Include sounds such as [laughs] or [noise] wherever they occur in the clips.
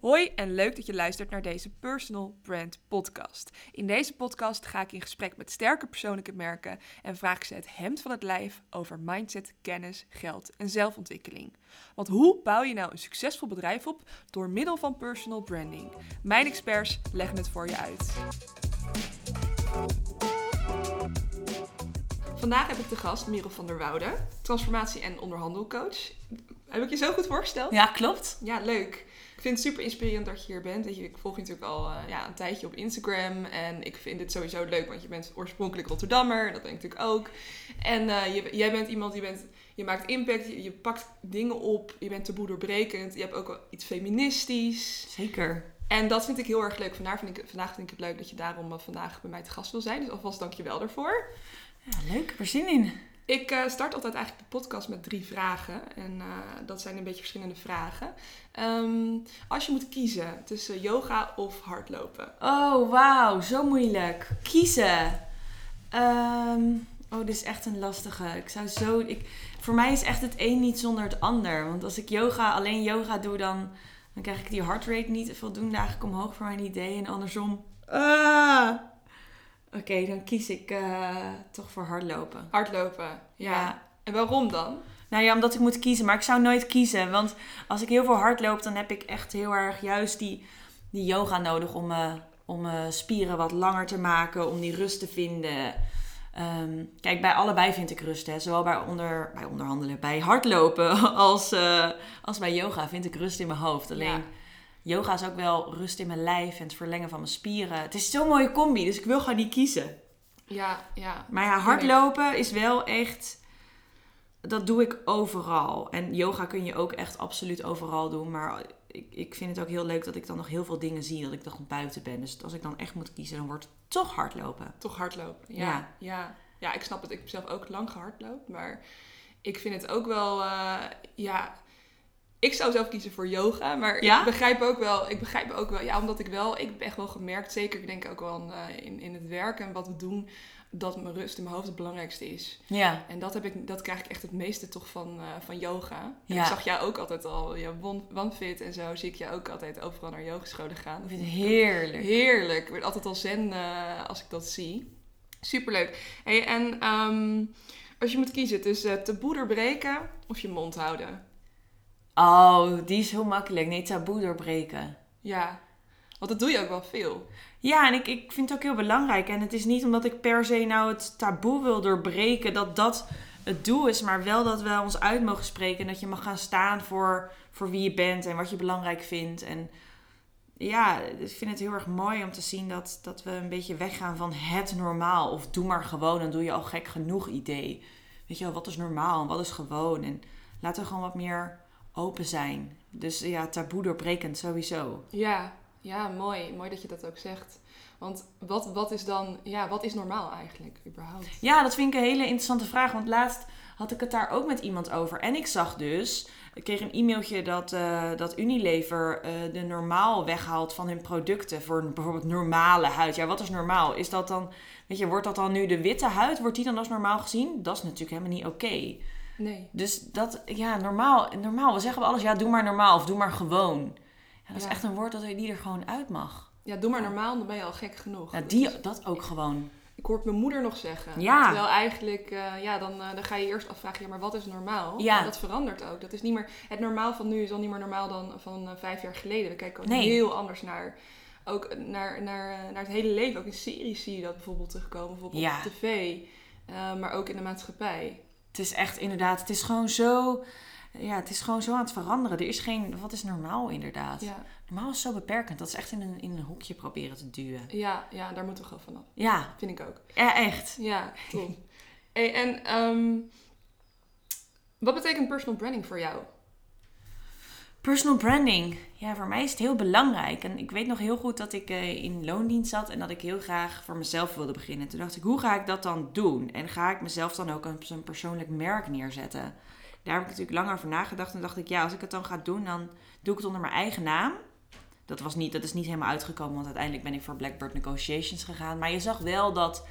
Hoi en leuk dat je luistert naar deze Personal Brand Podcast. In deze podcast ga ik in gesprek met sterke persoonlijke merken en vraag ik ze het hemd van het lijf over mindset, kennis, geld en zelfontwikkeling. Want hoe bouw je nou een succesvol bedrijf op door middel van personal branding? Mijn experts leggen het voor je uit. Vandaag heb ik de gast Merel van der Woude, transformatie- en onderhandelcoach. Heb ik je zo goed voorgesteld? Ja, klopt. Ja, leuk. Ik vind het super inspirerend dat je hier bent. Weet je, ik volg je natuurlijk al eh, ja, een tijdje op Instagram. En ik vind dit sowieso leuk, want je bent oorspronkelijk Rotterdammer. Dat ben ik natuurlijk ook. En eh, je, jij bent iemand die bent, je maakt impact, je, je pakt dingen op. Je bent taboe doorbrekend. Je hebt ook wel iets feministisch. Zeker. En dat vind ik heel erg leuk. Vandaag vind ik, vandaag vind ik het leuk dat je daarom uh, vandaag bij mij te gast wil zijn. Dus alvast dank je wel daarvoor. Ja, leuk. Er zin in. Ik uh, start altijd eigenlijk de podcast met drie vragen. En uh, dat zijn een beetje verschillende vragen. Um, als je moet kiezen tussen yoga of hardlopen. Oh, wauw. Zo moeilijk. Kiezen. Um, oh, dit is echt een lastige. Ik zou zo... Ik, voor mij is echt het een niet zonder het ander. Want als ik yoga, alleen yoga doe, dan, dan krijg ik die heart rate niet voldoende eigenlijk omhoog voor mijn idee. En andersom... Ah. Oké, okay, dan kies ik uh, toch voor hardlopen. Hardlopen, ja. ja. En waarom dan? Nou ja, omdat ik moet kiezen. Maar ik zou nooit kiezen. Want als ik heel veel hardloop, dan heb ik echt heel erg juist die, die yoga nodig om, uh, om uh, spieren wat langer te maken. Om die rust te vinden. Um, kijk, bij allebei vind ik rust. Hè. Zowel bij, onder, bij onderhandelen, bij hardlopen [laughs] als, uh, als bij yoga vind ik rust in mijn hoofd. Alleen... Ja yoga is ook wel rust in mijn lijf en het verlengen van mijn spieren. Het is zo'n mooie combi, dus ik wil gewoon niet kiezen. Ja, ja. Maar ja, hardlopen is wel echt... Dat doe ik overal. En yoga kun je ook echt absoluut overal doen. Maar ik, ik vind het ook heel leuk dat ik dan nog heel veel dingen zie. Dat ik nog buiten ben. Dus als ik dan echt moet kiezen, dan wordt het toch hardlopen. Toch hardlopen, ja. Ja, ja. ja ik snap het. Ik heb zelf ook lang gehardloopt. Maar ik vind het ook wel... Uh, ja, ik zou zelf kiezen voor yoga, maar ja? ik begrijp ook wel, ik begrijp ook wel, ja, omdat ik wel, ik heb echt wel gemerkt, zeker ik denk ook wel uh, in, in het werk en wat we doen, dat mijn rust in mijn hoofd het belangrijkste is. Ja. En dat, heb ik, dat krijg ik echt het meeste toch van, uh, van yoga. Ja. Ik zag jou ook altijd al, ja, OneFit en zo, zie ik jou ook altijd overal naar yogescholen gaan. Vind heerlijk. Heerlijk. Ik word altijd al zen uh, als ik dat zie. Superleuk. Hey, en um, als je moet kiezen tussen taboe doorbreken of je mond houden. Oh, die is heel makkelijk. Nee, taboe doorbreken. Ja, want dat doe je ook wel veel. Ja, en ik, ik vind het ook heel belangrijk. En het is niet omdat ik per se nou het taboe wil doorbreken dat dat het doel is, maar wel dat we ons uit mogen spreken. En dat je mag gaan staan voor, voor wie je bent en wat je belangrijk vindt. En ja, ik vind het heel erg mooi om te zien dat, dat we een beetje weggaan van het normaal. Of doe maar gewoon, dan doe je al gek genoeg idee. Weet je wel, wat is normaal en wat is gewoon? En laten we gewoon wat meer open zijn. Dus ja, taboe doorbrekend sowieso. Ja, ja, mooi. Mooi dat je dat ook zegt. Want wat, wat is dan, ja, wat is normaal eigenlijk überhaupt? Ja, dat vind ik een hele interessante vraag. Want laatst had ik het daar ook met iemand over. En ik zag dus, ik kreeg een e-mailtje dat, uh, dat Unilever uh, de normaal weghaalt van hun producten. Voor bijvoorbeeld normale huid. Ja, wat is normaal? Is dat dan, weet je, wordt dat dan nu de witte huid? Wordt die dan als normaal gezien? Dat is natuurlijk helemaal niet oké. Okay. Nee. Dus dat, ja, normaal, normaal. We zeggen we alles, ja, doe maar normaal of doe maar gewoon. Ja, dat is echt een woord dat die er gewoon uit mag. Ja, doe maar normaal, dan ben je al gek genoeg. Ja, die, dat ook gewoon. Ik hoor mijn moeder nog zeggen. Ja. Terwijl eigenlijk, uh, ja, dan, uh, dan ga je eerst afvragen, ja, maar wat is normaal? Ja. En dat verandert ook. Dat is niet meer, het normaal van nu is al niet meer normaal dan van uh, vijf jaar geleden. We kijken ook nee. heel anders naar, ook naar, naar, naar het hele leven. Ook in series zie je dat bijvoorbeeld terugkomen, bijvoorbeeld ja. op tv. maar ook in de maatschappij. Het is echt inderdaad, het is gewoon zo, ja, het is gewoon zo aan het veranderen. Er is geen, wat is normaal inderdaad? Ja. Normaal is zo beperkend. Dat is echt in een, in een hoekje proberen te duwen. Ja, ja, daar moeten we gewoon vanaf. Ja. Vind ik ook. Ja, echt. Ja, hey, en um, wat betekent personal branding voor jou? Personal branding. Ja, voor mij is het heel belangrijk. En ik weet nog heel goed dat ik uh, in loondienst zat en dat ik heel graag voor mezelf wilde beginnen. Toen dacht ik, hoe ga ik dat dan doen? En ga ik mezelf dan ook een persoonlijk merk neerzetten? Daar heb ik natuurlijk lang over nagedacht. En dacht ik, ja, als ik het dan ga doen, dan doe ik het onder mijn eigen naam. Dat, was niet, dat is niet helemaal uitgekomen, want uiteindelijk ben ik voor Blackbird Negotiations gegaan. Maar je zag wel dat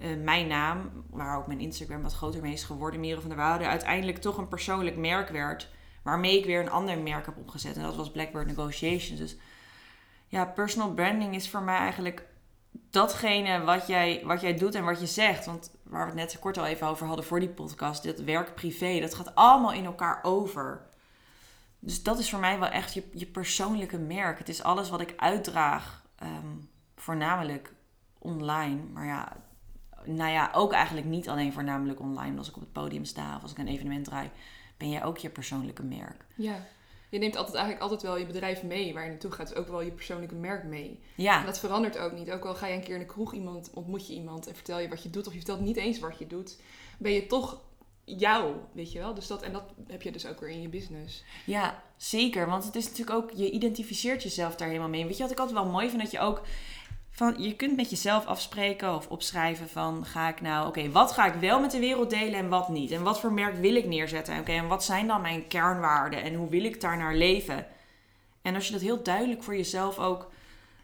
uh, mijn naam, waar ook mijn Instagram wat groter mee is geworden, Merel van der Woude, uiteindelijk toch een persoonlijk merk werd Waarmee ik weer een ander merk heb opgezet. En dat was Blackbird Negotiations. Dus ja, personal branding is voor mij eigenlijk datgene wat jij, wat jij doet en wat je zegt. Want waar we het net kort al even over hadden voor die podcast, dit werk-privé, dat gaat allemaal in elkaar over. Dus dat is voor mij wel echt je, je persoonlijke merk. Het is alles wat ik uitdraag, ehm, voornamelijk online. Maar ja, nou ja, ook eigenlijk niet alleen voornamelijk online. Als ik op het podium sta of als ik een evenement draai, ben jij ook je persoonlijke merk. Ja je neemt altijd eigenlijk altijd wel je bedrijf mee waar je naartoe gaat. Dus ook wel je persoonlijke merk mee. Ja. En dat verandert ook niet. Ook al ga je een keer in de kroeg iemand, ontmoet je iemand en vertel je wat je doet. Of je vertelt niet eens wat je doet. Ben je toch jou, weet je wel. Dus dat, en dat heb je dus ook weer in je business. Ja, zeker. Want het is natuurlijk ook, je identificeert jezelf daar helemaal mee. Weet je wat ik altijd wel mooi vind? Dat je ook van je kunt met jezelf afspreken of opschrijven van ga ik nou, oké, wat ga ik wel met de wereld delen en wat niet? En wat voor merk wil ik neerzetten? Oké, en wat zijn dan mijn kernwaarden en hoe wil ik daar naar leven? En als je dat heel duidelijk voor jezelf ook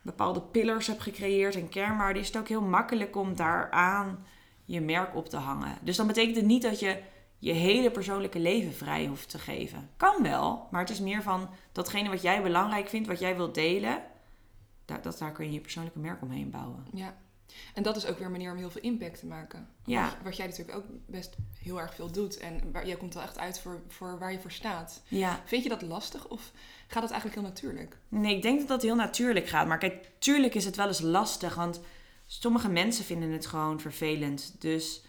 bepaalde pillars hebt gecreëerd en kernwaarden, is het ook heel makkelijk om daaraan je merk op te hangen. Dus dan betekent het niet dat je je hele persoonlijke leven vrij hoeft te geven. Kan wel, maar het is meer van datgene wat jij belangrijk vindt, wat jij wilt delen daar, dat, daar kun je je persoonlijke merk omheen bouwen. Ja, en dat is ook weer een manier om heel veel impact te maken. Ja. Wat, wat jij natuurlijk ook best heel erg veel doet. En waar, jij komt wel echt uit voor, voor waar je voor staat. Ja. Vind je dat lastig of gaat dat eigenlijk heel natuurlijk? Nee, ik denk dat dat heel natuurlijk gaat. Maar kijk, tuurlijk is het wel eens lastig. Want sommige mensen vinden het gewoon vervelend. Dus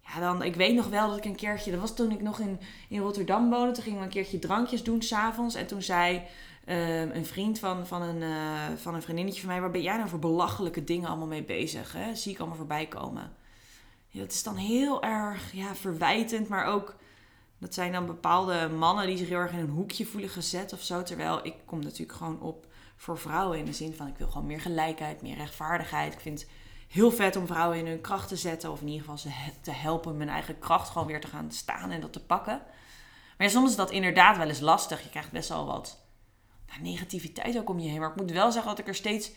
ja, dan, ik weet nog wel dat ik een keertje, dat was toen ik nog in, in Rotterdam woonde. Toen gingen we een keertje drankjes doen s'avonds. En toen zei Ehm, een vriend van, van, een, uh, van een vriendinnetje van mij, waar ben jij nou voor belachelijke dingen allemaal mee bezig? Hè? Zie ik allemaal voorbij komen. Ja, dat is dan heel erg ja, verwijtend, maar ook dat zijn dan bepaalde mannen die zich heel erg in een hoekje voelen gezet of zo. Terwijl ik kom natuurlijk gewoon op voor vrouwen in de zin van ik wil gewoon meer gelijkheid, meer rechtvaardigheid. Ik vind het heel vet om vrouwen in hun kracht te zetten, of in ieder geval ze te helpen mijn eigen kracht gewoon weer te gaan staan en dat te pakken. Maar soms is dat inderdaad wel eens lastig. Je krijgt best wel wat negativiteit ook om je heen. Maar ik moet wel zeggen dat ik er steeds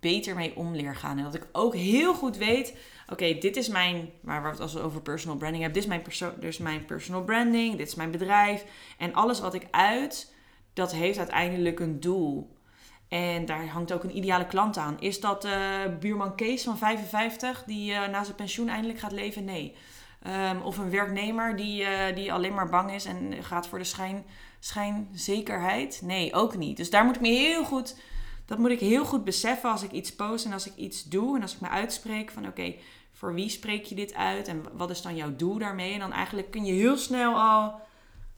beter mee om leer gaan. En dat ik ook heel goed weet, oké, dit is mijn, waar we het als over personal branding hebben, dit is mijn, perso dus mijn personal branding, dit is mijn bedrijf. En alles wat ik uit, dat heeft uiteindelijk een doel. En daar hangt ook een ideale klant aan. Is dat uh, buurman Kees van 55 die uh, na zijn pensioen eindelijk gaat leven? Nee. Um, of een werknemer die, uh, die alleen maar bang is en gaat voor de schijn schijnzekerheid? Nee, ook niet. Dus daar moet ik me heel goed, dat moet ik heel goed beseffen als ik iets post en als ik iets doe en als ik me uitspreek van oké, voor wie spreek je dit uit en wat is dan jouw doel daarmee? En dan eigenlijk kun je heel snel al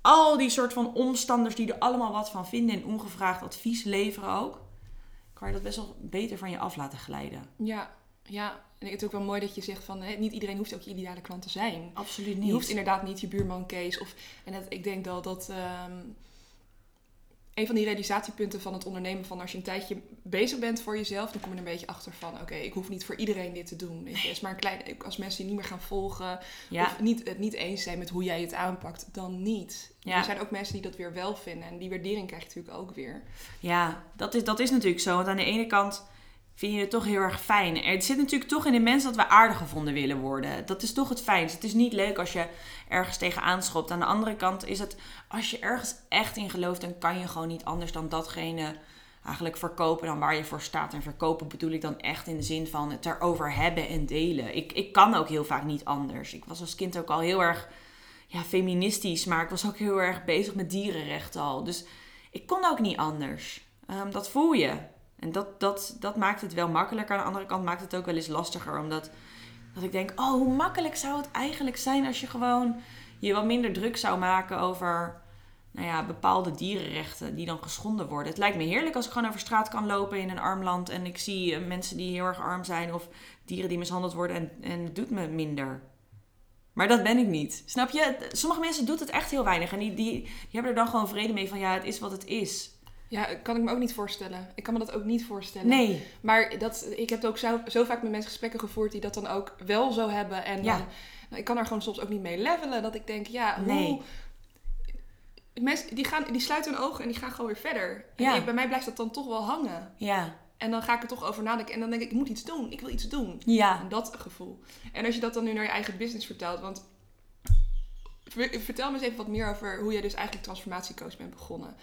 al die soort van omstanders die er allemaal wat van vinden en ongevraagd advies leveren ook, kan je dat best wel beter van je af laten glijden. Ja, ja. En het is ook wel mooi dat je zegt van hè, niet iedereen hoeft ook je ideale klant te zijn. Absoluut niet. Je hoeft inderdaad niet je buurman Kees. Of, en het, ik denk wel dat um, een van die realisatiepunten van het ondernemen van als je een tijdje bezig bent voor jezelf, dan kom je er een beetje achter van oké, ik hoef niet voor iedereen dit te doen. Weet je. is maar een klein, als mensen je niet meer gaan volgen ja. of niet, het niet eens zijn met hoe jij het aanpakt, dan niet. Ja. Er zijn ook mensen die dat weer wel vinden en die waardering krijg je natuurlijk ook weer. Ja, dat is, dat is natuurlijk zo. Want aan de ene kant vind je het toch heel erg fijn. Er zit natuurlijk toch in de mens dat we aardig gevonden willen worden. Dat is toch het fijnst. Het is niet leuk als je ergens tegenaan schopt. Aan de andere kant is het, als je ergens echt in gelooft, dan kan je gewoon niet anders dan datgene eigenlijk verkopen dan waar je voor staat. En verkopen bedoel ik dan echt in de zin van het erover hebben en delen. Ik, ik kan ook heel vaak niet anders. Ik was als kind ook al heel erg ja, feministisch, maar ik was ook heel erg bezig met dierenrechten al. Dus ik kon ook niet anders. Um, dat voel je. En dat, dat, dat maakt het wel makkelijker. Aan de andere kant maakt het ook wel eens lastiger. Omdat dat ik denk, oh, hoe makkelijk zou het eigenlijk zijn als je gewoon je wat minder druk zou maken over nou ja, bepaalde dierenrechten die dan geschonden worden. Het lijkt me heerlijk als ik gewoon over straat kan lopen in een arm land en ik zie eh, mensen die heel erg arm zijn of dieren die mishandeld worden en, en het doet me minder. Maar dat ben ik niet. Snap je? Sommige mensen doen het echt heel weinig en die, die hebben er dan gewoon vrede mee van ja, het is wat het is. Ja, kan ik me ook niet voorstellen. Ik kan me dat ook niet voorstellen. Nee. Maar dat, ik heb ook zo, zo vaak met mensen gesprekken gevoerd die dat dan ook wel zo hebben. En ja. dan, nou, ik kan er gewoon soms ook niet mee levelen. Dat ik denk, ja, nee. Mensen die, gaan, die sluiten hun ogen en die gaan gewoon weer verder. Ja. En bij mij blijft dat dan toch wel hangen. Ja. En dan ga ik er toch over nadenken. En dan denk ik, ik moet iets doen. Ik wil iets doen. Ja. En dat gevoel. En als je dat dan nu naar je eigen business vertelt. Want Vertel me eens even wat meer over hoe jij dus eigenlijk transformatiecoach bent begonnen.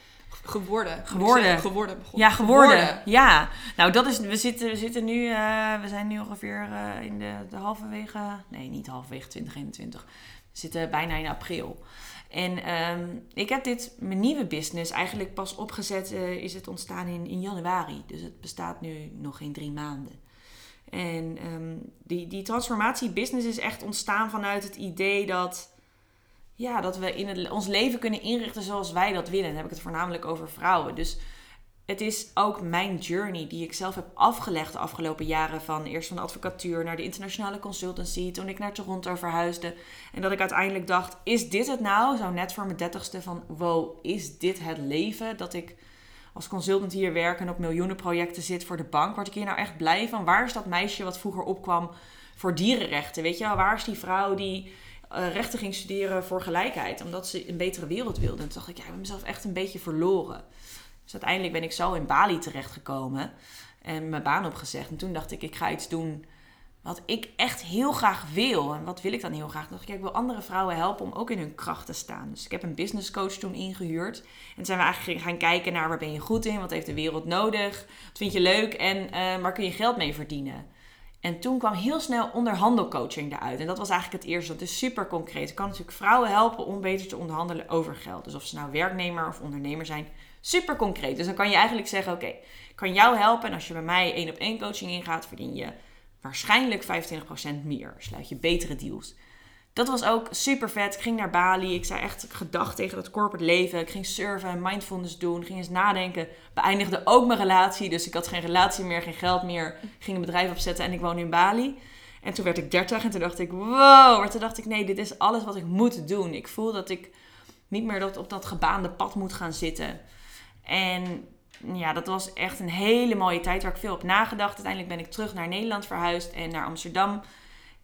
Geworden. Geworden. Geworden. Ja, geworden. Ja. Nou, dat is. We zitten, we zitten nu. Uh, we zijn nu ongeveer uh, in de, de halverwege. Nee, niet halverwege 2021. We zitten bijna in april. En um, ik heb dit, mijn nieuwe business, eigenlijk pas opgezet. Uh, is het ontstaan in, in januari. Dus het bestaat nu nog geen drie maanden. En um, die, die transformatiebusiness is echt ontstaan vanuit het idee dat ja, dat we in het, ons leven kunnen inrichten zoals wij dat willen. Dan heb ik het voornamelijk over vrouwen. Dus het is ook mijn journey die ik zelf heb afgelegd de afgelopen jaren. Van eerst van de advocatuur naar de internationale consultancy. Toen ik naar Toronto verhuisde. En dat ik uiteindelijk dacht, is dit het nou? Zo net voor mijn dertigste van, wow, is dit het leven? Dat ik als consultant hier werk en op miljoenen projecten zit voor de bank. Word ik hier nou echt blij van? Waar is dat meisje wat vroeger opkwam voor dierenrechten? Weet je wel, waar is die vrouw die uh, rechten ging studeren voor gelijkheid. Omdat ze een betere wereld wilde. En toen dacht ik, ja, ik ben mezelf echt een beetje verloren. Dus uiteindelijk ben ik zo in Bali terechtgekomen. En mijn baan opgezegd. En toen dacht ik, ik ga iets doen wat ik echt heel graag wil. En wat wil ik dan heel graag? dacht ik, ik wil andere vrouwen helpen om ook in hun kracht te staan. Dus ik heb een business coach toen ingehuurd. En zijn we eigenlijk gaan kijken naar waar ben je goed in? Wat heeft de wereld nodig? Wat vind je leuk? En uh, waar kun je geld mee verdienen? En toen kwam heel snel onderhandelcoaching eruit. En dat was eigenlijk het eerste. Dat is super concreet. Ik kan natuurlijk vrouwen helpen om beter te onderhandelen over geld. Dus of ze nou werknemer of ondernemer zijn. Super concreet. Dus dan kan je eigenlijk zeggen: Oké, ik kan jou helpen. En als je bij mij één op één coaching ingaat, verdien je waarschijnlijk 25% meer. Sluit je betere deals dat was ook super vet. Ik ging naar Bali. Ik zei echt gedacht tegen dat corporate leven. Ik ging surfen, mindfulness doen, ging eens nadenken. Beëindigde ook mijn relatie. Dus ik had geen relatie meer, geen geld meer. Ging een bedrijf opzetten en ik woon in Bali. En toen werd ik 30 en toen dacht ik, wow. Maar toen dacht ik, nee, dit is alles wat ik moet doen. Ik voel dat ik niet meer op dat gebaande pad moet gaan zitten. En ja, dat was echt een hele mooie tijd waar ik veel op nagedacht. Uiteindelijk ben ik terug naar Nederland verhuisd en naar Amsterdam.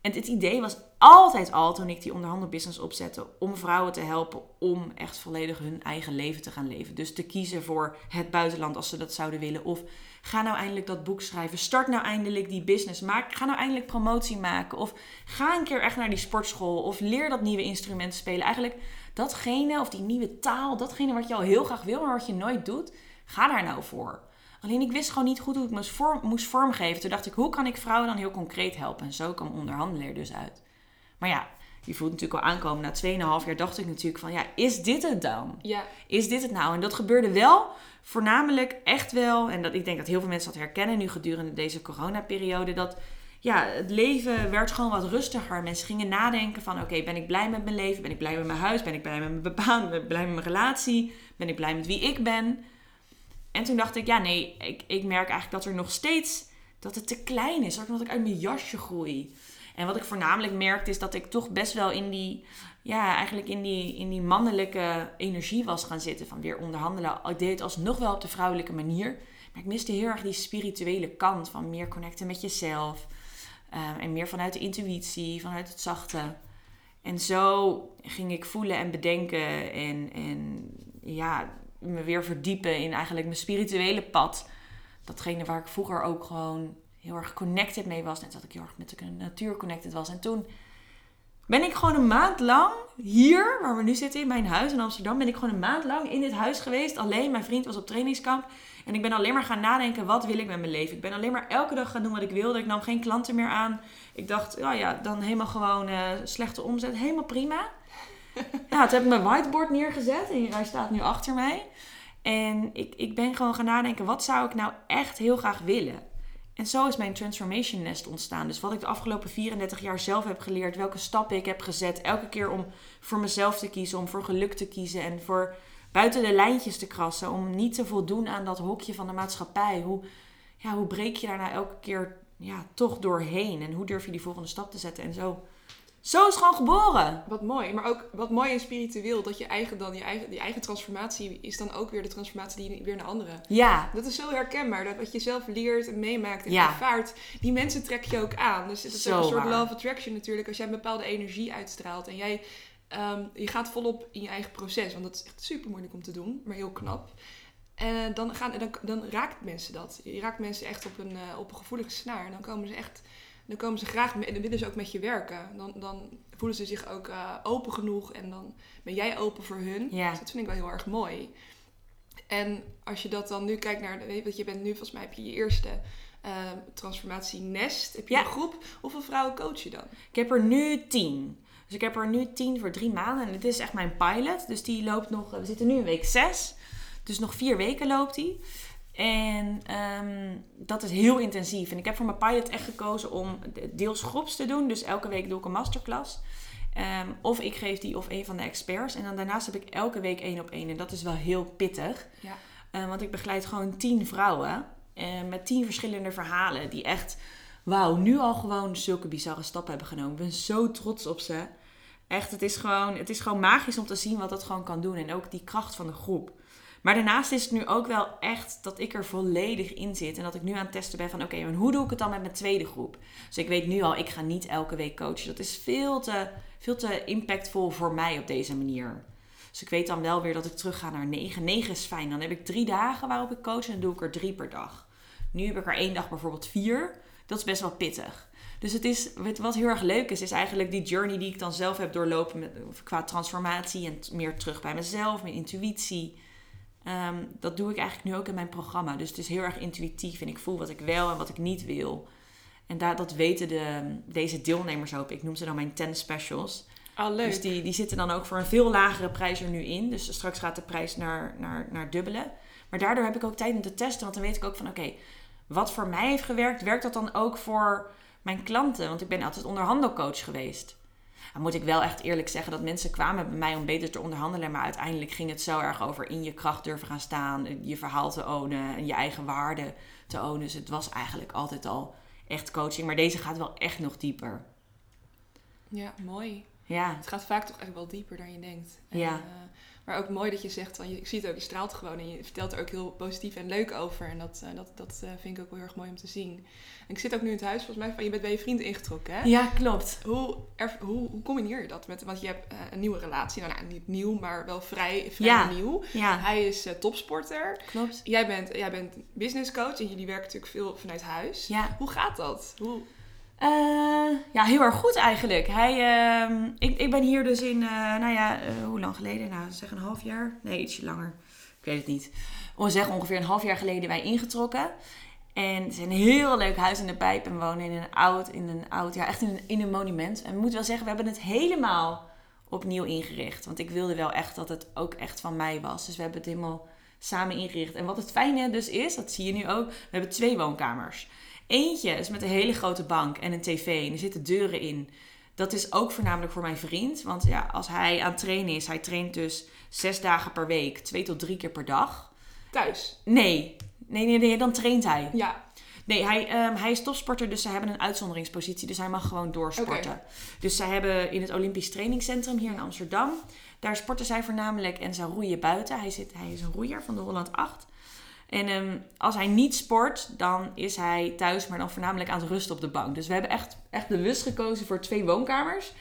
En het idee was altijd al, toen ik die onderhandelbusiness opzette, om vrouwen te helpen om echt volledig hun eigen leven te gaan leven. Dus te kiezen voor het buitenland als ze dat zouden willen. Of ga nou eindelijk dat boek schrijven. Start nou eindelijk die business. Maak, ga nou eindelijk promotie maken. Of ga een keer echt naar die sportschool. Of leer dat nieuwe instrument spelen. Eigenlijk datgene of die nieuwe taal, datgene wat je al heel graag wil, maar wat je nooit doet. Ga daar nou voor. Alleen ik wist gewoon niet goed hoe ik moest, vorm, moest vormgeven. Toen dacht ik, hoe kan ik vrouwen dan heel concreet helpen? En zo kwam onderhandelen er dus uit. Maar ja, je voelt natuurlijk al aankomen. Na 2,5 jaar dacht ik natuurlijk van, ja, is dit het dan? Ja. Is dit het nou? En dat gebeurde wel, voornamelijk echt wel. En dat, ik denk dat heel veel mensen dat herkennen nu gedurende deze coronaperiode. Dat ja, het leven werd gewoon wat rustiger. Mensen gingen nadenken van, oké, ben ik blij met mijn leven? Ben ik blij met mijn huis? Ben ik blij met mijn baan? Ben ik blij met mijn relatie? Ben ik blij met wie ik ben? En toen dacht ik, ja nee, ik, ik merk eigenlijk dat er nog steeds, dat het te klein is. Dat ik uit mijn jasje groei. En wat ik voornamelijk merkte is dat ik toch best wel in die, ja, eigenlijk in die, in die mannelijke energie was gaan zitten. Van weer onderhandelen. Ik deed het alsnog wel op de vrouwelijke manier. Maar ik miste heel erg die spirituele kant van meer connecten met jezelf. Ehm, en meer vanuit de intuïtie, vanuit het zachte. En zo ging ik voelen en bedenken. En, en ja, me weer verdiepen in eigenlijk mijn spirituele pad. Datgene waar ik vroeger ook gewoon heel erg connected mee was. Net dat ik heel erg met de natuur connected was. En toen ben ik gewoon een maand lang hier, waar we nu zitten in mijn huis in Amsterdam, ben ik gewoon een maand lang in dit huis geweest. Alleen, mijn vriend was op trainingskamp. En ik ben alleen maar gaan nadenken, wat wil ik met mijn leven? Ik ben alleen maar elke dag gaan doen wat ik wilde. Ik nam geen klanten meer aan. Ik dacht, ja, ja dan helemaal gewoon uh, slechte omzet. Helemaal prima ja, toen heb ik mijn whiteboard neergezet en hij staat nu achter mij. En ik, ik ben gewoon gaan nadenken, wat zou ik nou echt heel graag willen? En zo is mijn transformation nest ontstaan. Dus wat ik de afgelopen 34 jaar zelf heb geleerd, welke stappen ik heb gezet, elke keer om voor mezelf te kiezen, om voor geluk te kiezen en voor buiten de lijntjes te krassen, om niet te voldoen aan dat hokje van de maatschappij. Hoe, ja, hoe breek je daar nou elke keer ja, toch doorheen en hoe durf je die volgende stap te zetten en zo zo is gewoon geboren. Wat mooi. Maar ook wat mooi en spiritueel. Dat je eigen dan, je eigen, die eigen transformatie is dan ook weer de transformatie die je weer naar anderen. Ja. Dat is zo herkenbaar. Dat wat je zelf leert en meemaakt en ja. ervaart. Die mensen trek je ook aan. Dus het is ook een soort love attraction natuurlijk. Als jij een bepaalde energie uitstraalt. En jij, um, je gaat volop in je eigen proces. Want dat is echt super moeilijk om te doen. Maar heel knap. En dan, gaan, dan, dan raakt mensen dat. Je raakt mensen echt op een, uh, op een gevoelige snaar. En dan komen ze echt dan komen ze graag mee, en dan willen ze ook met je werken. Dan, dan voelen ze zich ook eh, open genoeg en dan ben jij open voor hun. Ja. Dus dat vind ik wel heel erg mooi. En als je dat dan nu kijkt naar, weet je, want je bent nu volgens mij heb je je eerste eh, transformatie nest, heb je Ja. een groep. Hoeveel vrouwen coach je dan? Ik heb er nu tien. Dus ik heb er nu tien voor drie maanden. En dit is echt mijn pilot. Dus die loopt nog... We zitten nu in week zes. Dus nog vier weken loopt die. En ehm, dat is heel intensief. En ik heb voor mijn pilot echt gekozen om deels groeps te doen. Dus elke week doe ik een masterclass. Ehm, of ik geef die of een van de experts. En dan daarnaast heb ik elke week één op één. En dat is wel heel pittig. Ja. Eh, want ik begeleid gewoon tien vrouwen. met tien verschillende verhalen. Die echt, wauw, nu al gewoon zulke bizarre stappen hebben genomen. Ik ben zo trots op ze. Echt, het is, gewoon, het is gewoon magisch om te zien wat dat gewoon kan doen. En ook die kracht van de groep. Maar daarnaast is het nu ook wel echt dat ik er volledig in zit. En dat ik nu aan het testen ben van... Oké, maar hoe doe ik het dan met mijn tweede groep? Dus ik weet nu al, ik ga niet elke week coachen. Dat is veel te, veel te impactvol voor mij op deze manier. Dus ik weet dan wel weer dat ik terug ga naar 9. 9 is fijn. Dan heb ik drie dagen waarop ik coach en dan doe ik er drie per dag. Nu heb ik er één dag bijvoorbeeld vier. Dat is best wel pittig. Dus het is, wat- heel erg leuk is, is eigenlijk die journey die ik dan zelf heb doorlopen met, qua transformatie en meer terug bij mezelf, mijn intuïtie. Ehm, dat doe ik eigenlijk nu ook in mijn programma. Dus het is heel erg intuïtief en ik voel wat ik wel en wat ik niet wil. En daar, dat weten de, deze deelnemers ook. Ik noem ze dan mijn 10 specials. Oh, leuk. Dus die, die zitten dan ook voor een veel lagere prijs er nu in. Dus straks gaat de prijs naar, naar, naar dubbele. Maar daardoor heb ik ook tijd om te testen. Want dan weet ik ook van oké, wat voor mij heeft gewerkt, werkt dat dan ook voor mijn klanten? Want ik ben altijd onderhandelcoach geweest. Dan moet ik wel echt eerlijk zeggen dat mensen kwamen bij mij om beter te onderhandelen. Maar uiteindelijk ging het zo erg over in je kracht durven gaan staan. Je verhaal te ownen en je eigen waarde te ownen. Dus het was eigenlijk altijd al echt coaching. Maar deze gaat wel echt nog dieper. Ja, mooi. Ja, Het gaat vaak toch echt wel dieper dan je denkt. En, Ja. eh, maar ook mooi dat je zegt, van, je, ik zie het ook, je straalt gewoon en je vertelt er ook heel positief en leuk over. En dat, eh, dat, dat eh, vind ik ook wel heel erg mooi om te zien. En ik zit ook nu in het huis, volgens mij, van je bent bij je vriend ingetrokken, hè? ja klopt. Hoe, er, hoe, hoe combineer je dat met, want je hebt eh, een nieuwe relatie, nou, nou niet nieuw, maar wel vrij, vrij Ja. nieuw. Ja, Hij is topsporter. klopt. Jij bent, jij bent business coach en jullie werken natuurlijk veel vanuit huis. Ja. Hoe gaat dat? Hoe, Eh, ja, heel erg goed eigenlijk. Hij, ehm, ik, ik ben hier dus in, eh, nou ja, eh, hoe lang geleden? Nou, zeg een half jaar? Nee, ietsje langer. Ik weet het niet. We zeggen ongeveer een half jaar geleden wij ingetrokken. En het is een heel leuk huis in de pijp. En wonen in een oud, in een oud, ja, echt in een, in een monument. En ik moet wel zeggen, we hebben het helemaal opnieuw ingericht. Want ik wilde wel echt dat het ook echt van mij was. Dus we hebben het helemaal samen ingericht. En wat het fijne dus is, dat zie je nu ook, we hebben twee woonkamers. Eentje is met een hele grote bank en een tv en er zitten deuren in. Dat is ook voornamelijk voor mijn vriend. Want ja, als hij aan het trainen is, hij traint dus zes dagen per week, twee tot drie keer per dag. thuis? Nee, nee, nee, nee dan traint hij. Ja. Nee, hij, ehm, hij is topsporter, dus ze hebben een uitzonderingspositie. Dus hij mag gewoon doorsporten. Dus zij hebben in het Olympisch Trainingscentrum hier in Amsterdam. Daar sporten zij voornamelijk en ze roeien buiten. Hij, zit, hij is een roeier van de Holland 8. En ehm, als hij niet sport, dan is hij thuis, maar dan voornamelijk aan het rusten op de bank. Dus we hebben echt, echt bewust gekozen voor twee woonkamers.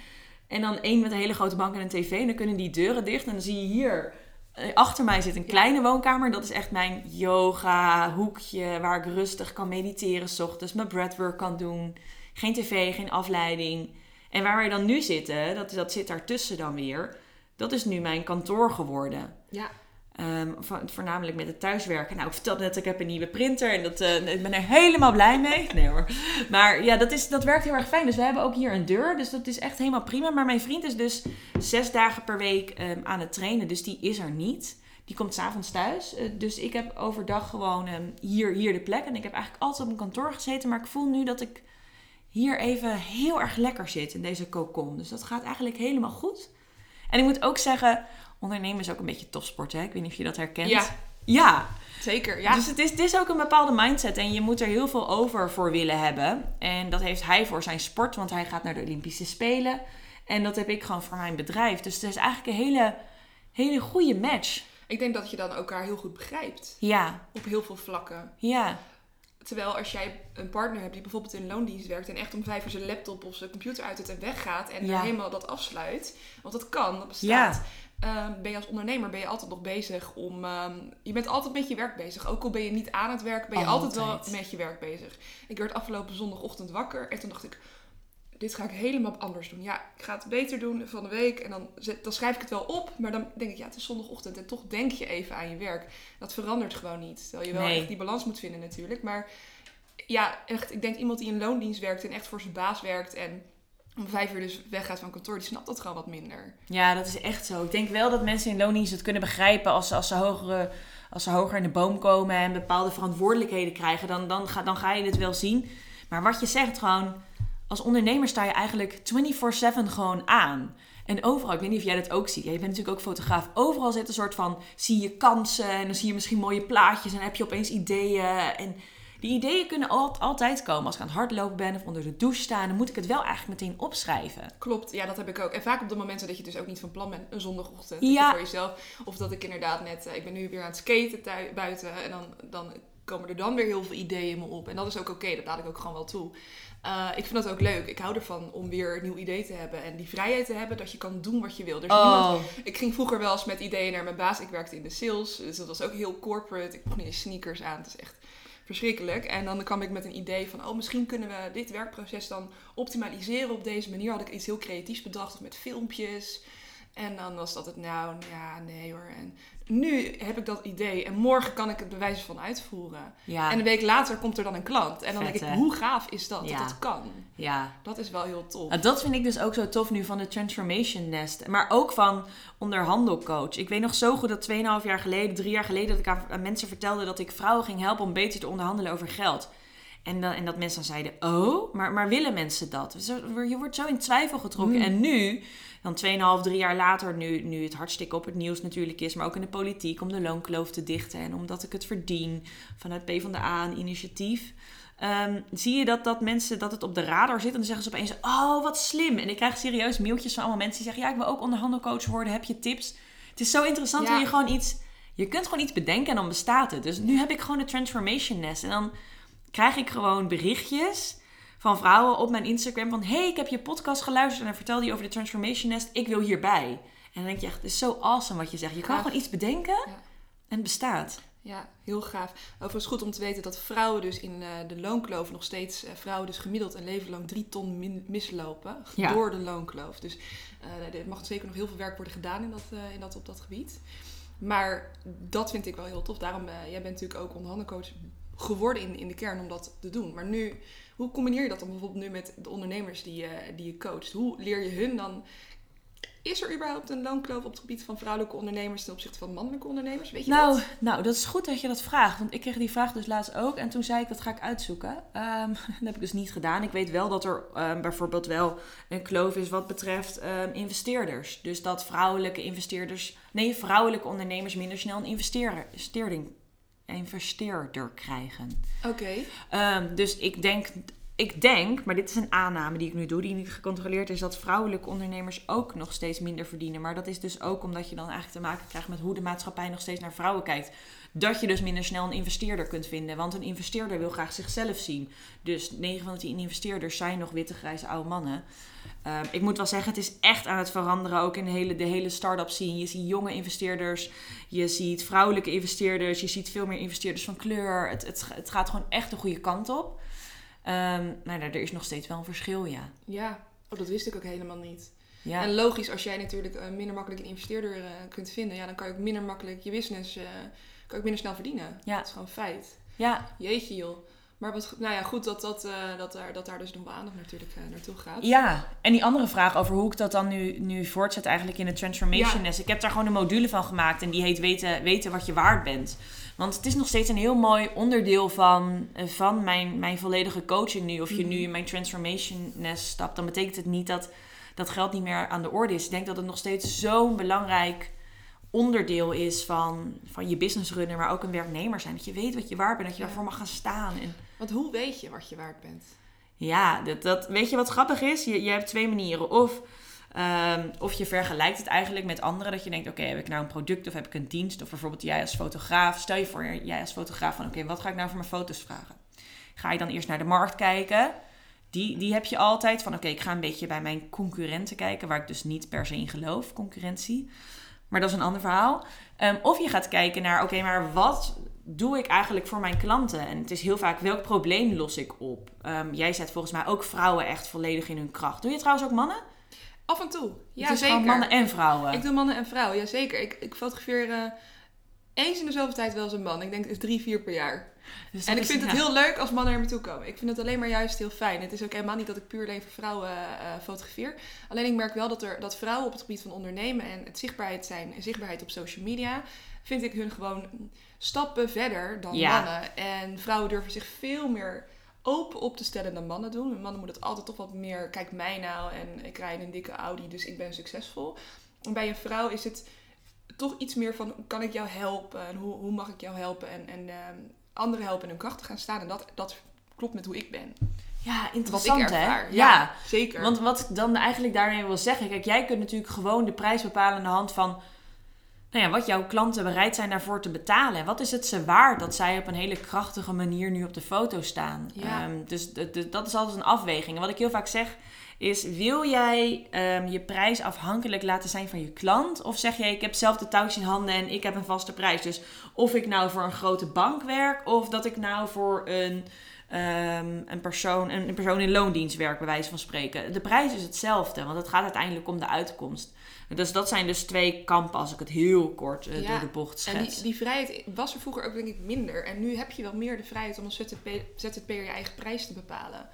En dan één met een hele grote bank en een tv. En dan kunnen die deuren dicht. En dan zie je hier eh, achter mij zit een kleine woonkamer. Dat is echt mijn yoga hoekje waar ik rustig kan mediteren. S ochtends mijn breathwork kan doen. Geen tv, geen afleiding. En waar wij dan nu zitten, dat, dat zit daartussen dan weer. Dat is nu mijn kantoor geworden. Ja. Ehm, vo- voornamelijk met het thuiswerken. Nou, ik vertelde net, ik heb een nieuwe printer en dat, eh, ik ben er helemaal blij mee. Nee hoor. Maar ja, dat, is, dat werkt heel erg fijn. Dus we hebben ook hier een deur, dus dat is echt helemaal prima. Maar mijn vriend is dus zes dagen per week ehm, aan het trainen, dus die is er niet. Die komt s'avonds thuis. Eh, dus ik heb overdag gewoon ehm, hier, hier de plek. En ik heb eigenlijk altijd op mijn kantoor gezeten. Maar ik voel nu dat ik hier even heel erg lekker zit in deze cocon. Dus dat gaat eigenlijk helemaal goed. En ik moet ook zeggen, ondernemen is ook een beetje topsport. Hè? Ik weet niet of je dat herkent. Ja. Ja, Zeker, ja. dus het is, het is ook een bepaalde mindset en je moet er heel veel over voor willen hebben. En dat heeft hij voor zijn sport, want hij gaat naar de Olympische Spelen. En dat heb ik gewoon voor mijn bedrijf. Dus het is eigenlijk een hele, hele goede match. Ik denk dat je dan elkaar heel goed begrijpt. Ja, Op heel veel vlakken. ja, Terwijl als jij een partner hebt die bijvoorbeeld in loondienst werkt en echt om vijf uur zijn laptop of zijn computer uit het en weggaat en Ja. helemaal dat afsluit. Want dat kan, dat bestaat. Ehm, ben je als ondernemer ben je altijd nog bezig om... ehm, je bent altijd met je werk bezig. Ook al ben je niet aan het werk, ben je altijd, Altijd. wel met je werk bezig. Ik werd afgelopen zondagochtend wakker en toen dacht ik... Dit ga ik helemaal anders doen. Ja, ik ga het beter doen van de week. En dan, zet- dan schrijf ik het wel op. Maar dan denk ik, ja, het is zondagochtend. En toch denk je even aan je werk. Dat verandert gewoon niet. Terwijl je wel Nee. echt die balans moet vinden natuurlijk. Maar ja, echt, ik denk iemand die in loondienst werkt en echt voor zijn baas werkt en om vijf uur dus weggaat van kantoor, die snapt dat gewoon wat minder. Ja, dat is echt zo. Ik denk wel dat mensen in loondienst het kunnen begrijpen als ze, als ze, hogere, als ze hoger in de boom komen en bepaalde verantwoordelijkheden krijgen. Dan, dan, ga, dan ga je het wel zien. Maar wat je zegt gewoon, als ondernemer sta je eigenlijk 24-7 gewoon aan. En overal, ik weet niet of jij dat ook ziet. Ja, je bent natuurlijk ook fotograaf. Overal zit een soort van, zie je kansen en dan zie je misschien mooie plaatjes en heb je opeens ideeën. En die ideeën kunnen al- altijd komen. Als ik aan het hardlopen ben of onder de douche sta, dan moet ik het wel eigenlijk meteen opschrijven. Klopt, ja, dat heb ik ook. En vaak op de momenten dat je dus ook niet van plan bent, een zondagochtend Ja. dat je voor jezelf. Of dat ik inderdaad net, eh, ik ben nu weer aan het skaten buiten en dan, dan komen er dan weer heel veel ideeën in me op. En dat is ook oké, dat laat ik ook gewoon wel toe. Eh, ik vind dat ook leuk. Ik hou ervan om weer een nieuw idee te hebben en die vrijheid te hebben dat je kan doen wat je wil. Er is niemand Ik ging vroeger wel eens met ideeën naar mijn baas. Ik werkte in de sales, dus dat was ook heel corporate. Ik mocht niet eens sneakers aan. Het is echt verschrikkelijk. En dan kwam ik met een idee van, oh, misschien kunnen we dit werkproces dan optimaliseren op deze manier. Had ik iets heel creatiefs bedacht, met filmpjes. En dan was dat het, nou, ja, nee hoor. En nu heb ik dat idee en morgen kan ik het bewijs van uitvoeren. ja. En een week later komt er dan een klant. En dan Vet, denk ik, hè? hoe gaaf is dat, Ja. dat dat kan? ja. Dat is wel heel tof. Nou, dat vind ik dus ook zo tof nu van de Transformation Nest. Maar ook van onderhandelcoach. Ik weet nog zo goed dat 2,5 jaar geleden, drie jaar geleden, dat ik aan, aan mensen vertelde dat ik vrouwen ging helpen om beter te onderhandelen over geld. En, dan, en dat mensen dan zeiden, oh, maar, maar willen mensen dat? Je wordt zo in twijfel getrokken. Mm. En nu, dan 2,5, drie jaar later, nu, nu het hartstikke op het nieuws natuurlijk is, maar ook in de politiek, om de loonkloof te dichten en omdat ik het verdien vanuit PvdA een initiatief. Ehm, zie je dat, dat mensen dat het op de radar zit en dan zeggen ze opeens: Oh, wat slim. En ik krijg serieus mailtjes van allemaal mensen die zeggen: Ja, ik wil ook onderhandelcoach worden. Heb je tips? Het is zo interessant Ja. hoe je gewoon iets. Je kunt gewoon iets bedenken en dan bestaat het. Dus nu heb ik gewoon de Transformation Nest. En dan krijg ik gewoon berichtjes van vrouwen op mijn Instagram van... hey, ik heb je podcast geluisterd en dan vertelde je over de Transformation Nest. Ik wil hierbij. En dan denk je echt, het is zo awesome wat je zegt. Je kan gewoon iets bedenken Ja. en het bestaat. Ja, heel gaaf. Overigens goed om te weten dat vrouwen dus in eh, de loonkloof nog steeds, eh, vrouwen dus gemiddeld een leven lang drie ton mislopen Ja. door de loonkloof. Dus eh, er mag zeker nog heel veel werk worden gedaan in dat, in dat, op dat gebied. Maar dat vind ik wel heel tof. Daarom, jij bent natuurlijk ook onderhandelcoach geworden in, in de kern om dat te doen. Maar nu, hoe combineer je dat dan bijvoorbeeld nu met de ondernemers die je, die je coacht? Hoe leer je hun dan... Is er überhaupt een loonkloof op het gebied van vrouwelijke ondernemers ten opzichte van mannelijke ondernemers? Weet je Nou, dat? nou, dat is goed dat je dat vraagt. Want ik kreeg die vraag dus laatst ook. En toen zei ik, dat ga ik uitzoeken. Ehm, [laughs] dat heb ik dus niet gedaan. Ik weet wel dat er ehm, bijvoorbeeld wel een kloof is wat betreft ehm, investeerders. Dus dat vrouwelijke investeerders... Nee, vrouwelijke ondernemers minder snel een investeerder, investeerding- investeerder krijgen. Oké. Ehm, dus ik denk, ik denk, maar dit is een aanname die ik nu doe, die niet gecontroleerd is, dat vrouwelijke ondernemers ook nog steeds minder verdienen. Maar dat is dus ook omdat je dan eigenlijk te maken krijgt met hoe de maatschappij nog steeds naar vrouwen kijkt. Dat je dus minder snel een investeerder kunt vinden. Want een investeerder wil graag zichzelf zien. Dus 9 van de 10 investeerders zijn nog witte, grijze oude mannen. Ehm, ik moet wel zeggen, het is echt aan het veranderen. Ook in de hele, de hele start-up scene. Je ziet jonge investeerders, je ziet vrouwelijke investeerders, je ziet veel meer investeerders van kleur. Het, het, het gaat gewoon echt de goede kant op. Ehm maar nou, er is nog steeds wel een verschil, ja. Ja, oh, dat wist ik ook helemaal niet. ja. En logisch, als jij natuurlijk eh, minder makkelijk een investeerder eh, kunt vinden, ja, dan kan je ook minder makkelijk je business, eh, kan je ook minder snel verdienen. Ja. Dat is gewoon een feit. ja. Jeetje joh. Maar wat, nou ja, goed dat, dat, eh, dat, daar, dat daar dus nog wel aandacht natuurlijk eh, naartoe gaat. Ja, en die andere vraag over hoe ik dat dan nu, nu voortzet eigenlijk in de Transformation Ja. Nest. Ik heb daar gewoon een module van gemaakt en die heet weten, weten wat je waard bent. Want het is nog steeds een heel mooi onderdeel van, eh, van mijn, mijn volledige coaching nu. Of je Mhm. nu in mijn Transformation Nest stapt, dan betekent het niet dat dat geld niet meer aan de orde is. Ik denk dat het nog steeds zo'n belangrijk onderdeel is van, van je business runnen, maar ook een werknemer zijn. Dat je weet wat je waard bent, dat je daarvoor mag gaan staan. En Want hoe weet je wat je waard bent? ja, dat, dat, weet je wat grappig is? Je, je hebt twee manieren. Of, ehm, of je vergelijkt het eigenlijk met anderen. Dat je denkt, oké, heb ik nou een product of heb ik een dienst? Of bijvoorbeeld jij als fotograaf. Stel je voor, jij als fotograaf van, oké, wat ga ik nou voor mijn foto's vragen? Ga je dan eerst naar de markt kijken? Die, die heb je altijd van, oké, ik ga een beetje bij mijn concurrenten kijken. Waar ik dus niet per se in geloof, concurrentie. Maar dat is een ander verhaal. Ehm, of je gaat kijken naar, oké, maar wat doe ik eigenlijk voor mijn klanten? En het is heel vaak, welk probleem los ik op? Ehm, jij zet volgens mij ook vrouwen echt volledig in hun kracht. Doe je trouwens ook mannen? Af en toe. Ja, zeker. mannen en vrouwen. Ik doe mannen en vrouwen, ja zeker. Ik, ik fotografeer eh, eens in de zoveel tijd wel eens een man. Ik denk het drie, vier per jaar. Dus En ik vind het ja. heel leuk als mannen er naartoe komen. Ik vind het alleen maar juist heel fijn. Het is ook helemaal niet dat ik puur alleen voor vrouwen eh, fotografeer. Alleen ik merk wel dat, er, dat vrouwen op het gebied van ondernemen en het zichtbaarheid zijn en zichtbaarheid op social media, vind ik hun gewoon stappen verder dan Ja. mannen. En vrouwen durven zich veel meer open op te stellen dan mannen doen. Mannen moeten het altijd toch wat meer, kijk mij nou en ik rij in een dikke Audi, dus ik ben succesvol. En bij een vrouw is het toch iets meer van, kan ik jou helpen? En hoe, hoe mag ik jou helpen? En, en ehm, anderen helpen in hun kracht te gaan staan. En dat, dat klopt met hoe ik ben. Ja, interessant hè? Ja. zeker. Want wat ik dan eigenlijk daarmee wil zeggen, kijk, jij kunt natuurlijk gewoon de prijs bepalen aan de hand van nou ja, wat jouw klanten bereid zijn daarvoor te betalen. En wat is het ze waard dat zij op een hele krachtige manier nu op de foto staan? Ja. Ehm, dus dat is altijd een afweging. En wat ik heel vaak zeg is, wil jij ehm, je prijs afhankelijk laten zijn van je klant? Of zeg jij, ik heb zelf de touwtjes in handen en ik heb een vaste prijs. Dus of ik nou voor een grote bank werk of dat ik nou voor een ehm, een, persoon, een, persoon in loondienst werkt, bij wijze van spreken. De prijs is hetzelfde, want het gaat uiteindelijk om de uitkomst. Dus dat zijn dus twee kampen, als ik het heel kort eh, Ja, door de bocht en schets. die, die vrijheid was er vroeger ook denk ik minder. En nu heb je wel meer de vrijheid om als ZZP, ZZP'er je eigen prijs te bepalen.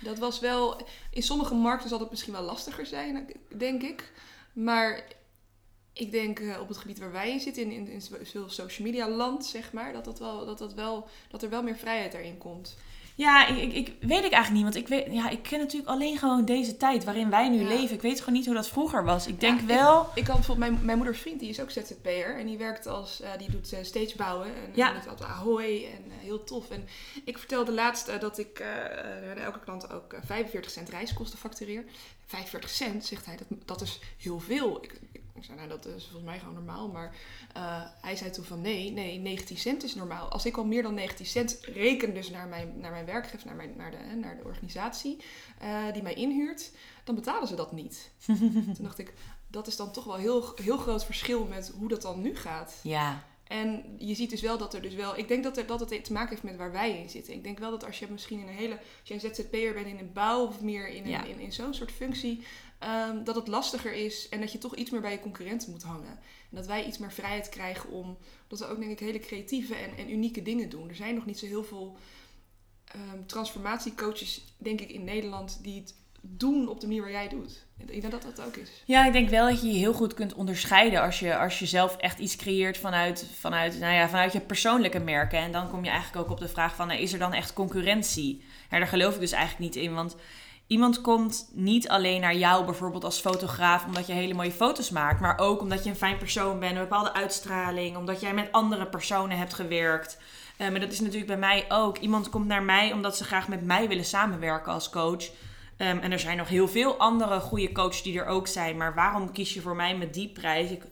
Dat was wel... In sommige markten zal het misschien wel lastiger zijn, denk ik. Maar ik denk eh, op het gebied waar wij in zitten, in, in, social media land, zeg maar, dat, dat, wel, dat, dat, wel, dat er wel meer vrijheid daarin komt. Ja, ik, ik, ik weet ik eigenlijk niet, want ik, weet, ja, ik ken natuurlijk alleen gewoon deze tijd waarin wij nu Ja. leven. Ik weet gewoon niet hoe dat vroeger was. Ik denk Ja, wel... Ik had bijvoorbeeld mijn, mijn moeders vriend, die is ook ZZP'er. En die werkt als, eh, die doet uh, stage bouwen. En Ja. doet altijd Ahoy en eh, heel tof. En ik vertelde laatst eh, dat ik eh, eh, elke klant ook eh, 45 cent reiskosten factureer. 45 cent, zegt hij, dat, dat is heel veel. Ik, ik, zei, nou dat is volgens mij gewoon normaal. Maar eh, hij zei toen van nee, nee, 19 cent is normaal. Als ik al meer dan 19 cent reken dus naar mijn, naar mijn werkgever, naar, mijn, naar, de, naar de organisatie eh, die mij inhuurt, dan betalen ze dat niet. [laughs] Toen dacht ik, dat is dan toch wel heel, heel groot verschil met hoe dat dan nu gaat. Ja, En je ziet dus wel dat er dus wel... Ik denk dat, er, dat het te maken heeft met waar wij in zitten. Ik denk wel dat als je misschien in een hele... Als je een ZZP'er bent in een bouw of meer in, een, Ja. in, in zo'n soort functie... ehm, dat het lastiger is en dat je toch iets meer bij je concurrenten moet hangen. En dat wij iets meer vrijheid krijgen om... Dat we ook denk ik hele creatieve en, en unieke dingen doen. Er zijn nog niet zo heel veel ehm, transformatiecoaches, denk ik, in Nederland... die het doen op de manier waar jij doet. Ik denk dat dat ook is. Ja, ik denk wel dat je je heel goed kunt onderscheiden als je, als je zelf echt iets creëert vanuit, vanuit, nou ja, vanuit je persoonlijke merken. En dan kom je eigenlijk ook op de vraag van, nou, is er dan echt concurrentie? Ja, daar geloof ik dus eigenlijk niet in, want iemand komt niet alleen naar jou bijvoorbeeld als fotograaf omdat je hele mooie foto's maakt, maar ook omdat je een fijn persoon bent, een bepaalde uitstraling, omdat jij met andere personen hebt gewerkt. Maar dat is natuurlijk bij mij ook. Iemand komt naar mij omdat ze graag met mij willen samenwerken als coach. Ehm, en er zijn nog heel veel andere goede coaches die er ook zijn. Maar waarom kies je voor mij met die prijs? Ik,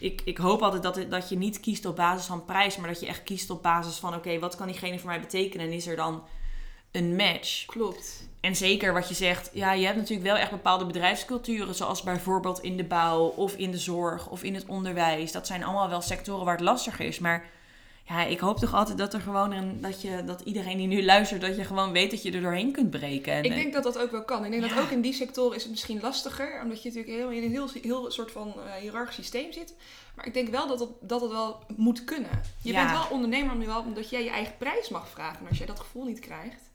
ik, ik hoop altijd dat, dat je niet kiest op basis van prijs, maar dat je echt kiest op basis van: oké, wat kan diegene voor mij betekenen? En is er dan een match? Klopt. En zeker wat je zegt, ja, je hebt natuurlijk wel echt bepaalde bedrijfsculturen, zoals bijvoorbeeld in de bouw of in de zorg of in het onderwijs. Dat zijn allemaal wel sectoren waar het lastig is. Maar ja, ik hoop toch altijd dat er gewoon een, dat je, dat iedereen die nu luistert, dat je gewoon weet dat je er doorheen kunt breken. En, Ik denk dat dat ook wel kan. Ik denk Ja. dat ook in die sectoren is het misschien lastiger. Omdat je natuurlijk heel, in een heel, heel soort van eh hiërarchisch systeem zit. Maar ik denk wel dat het, dat het wel moet kunnen. Je Ja. bent wel ondernemer omdat, wel, omdat jij je eigen prijs mag vragen. En als jij dat gevoel niet krijgt...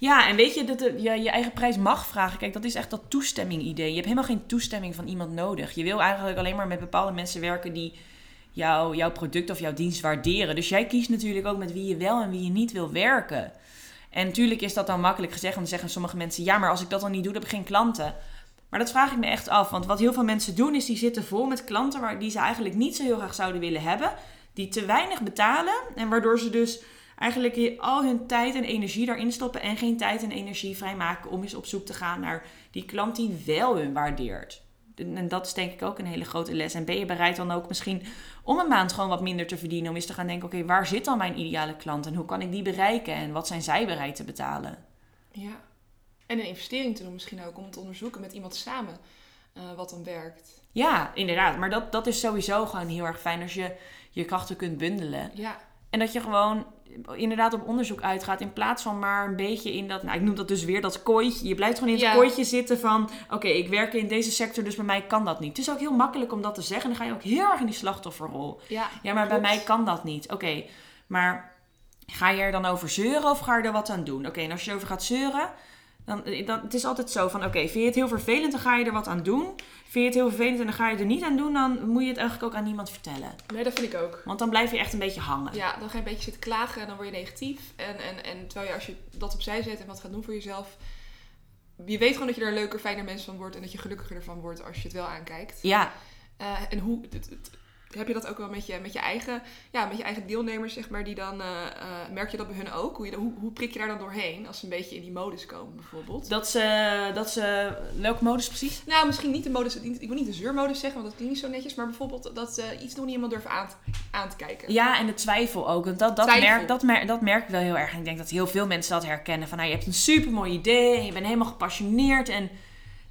Ja, en weet je dat je je eigen prijs mag vragen. Kijk, dat is echt dat toestemming-idee. Je hebt helemaal geen toestemming van iemand nodig. Je wil eigenlijk alleen maar met bepaalde mensen werken die jou, jouw product of jouw dienst waarderen. Dus jij kiest natuurlijk ook met wie je wel en wie je niet wil werken. En natuurlijk is dat dan makkelijk gezegd. Want dan zeggen sommige mensen: ja, maar als ik dat dan niet doe, dan heb ik geen klanten. Maar dat vraag ik me echt af. Want wat heel veel mensen doen, is die zitten vol met klanten waar, die ze eigenlijk niet zo heel graag zouden willen hebben. Die te weinig betalen. En waardoor ze dus eigenlijk al hun tijd en energie daarin stoppen. En geen tijd en energie vrijmaken om eens op zoek te gaan naar die klant die wel hun waardeert. En dat is denk ik ook een hele grote les. En ben je bereid dan ook misschien om een maand gewoon wat minder te verdienen? Om eens te gaan denken, oké, waar zit dan mijn ideale klant? En hoe kan ik die bereiken? En wat zijn zij bereid te betalen? Ja. En een investering te doen misschien ook. Om te onderzoeken met iemand samen. eh, wat dan werkt. Ja, inderdaad. Maar dat, dat is sowieso gewoon heel erg fijn als je je krachten kunt bundelen. Ja, En dat je gewoon inderdaad op onderzoek uitgaat. In plaats van maar een beetje in dat. Nou, ik noem dat dus weer dat kooitje. Je blijft gewoon in het Ja. kooitje zitten van. Oké, ik werk in deze sector, dus bij mij kan dat niet. Het is ook heel makkelijk om dat te zeggen. Dan ga je ook heel erg in die slachtofferrol. ja, Ja, maar klopt. bij mij kan dat niet. Oké, maar ga je er dan over zeuren of ga je er wat aan doen? Oké, en als je erover gaat zeuren. Dan, dan, het is altijd zo van, oké, vind je het heel vervelend, dan ga je er wat aan doen. Vind je het heel vervelend en dan ga je er niet aan doen, dan moet je het eigenlijk ook aan niemand vertellen. Nee, dat vind ik ook. Want dan blijf je echt een beetje hangen. Ja, dan ga je een beetje zitten klagen en dan word je negatief. En, en, en terwijl je als je dat opzij zet en wat gaat doen voor jezelf... Je weet gewoon dat je er een leuker, fijner mens van wordt. En dat je gelukkiger ervan wordt als je het wel aankijkt. Ja, Eh, en hoe... het- het- heb je dat ook wel met je, met je eigen, ja, met je eigen deelnemers, zeg maar, die dan, eh, eh, merk je dat bij hun ook? Hoe, je, hoe, hoe prik je daar dan doorheen als ze een beetje in die modus komen, bijvoorbeeld? dat ze, dat ze, welke modus precies? Nou, misschien niet de modus, ik wil niet de zeurmodus zeggen, want dat klinkt niet zo netjes, maar bijvoorbeeld dat ze iets doen die iemand durven aan, te- aan te kijken. Ja, en de twijfel ook. Want dat, dat, Twijfel. merk, dat, merk, dat merk ik wel heel erg. En ik denk dat heel veel mensen dat herkennen. Van, nou, je hebt een supermooi idee en je bent helemaal gepassioneerd. En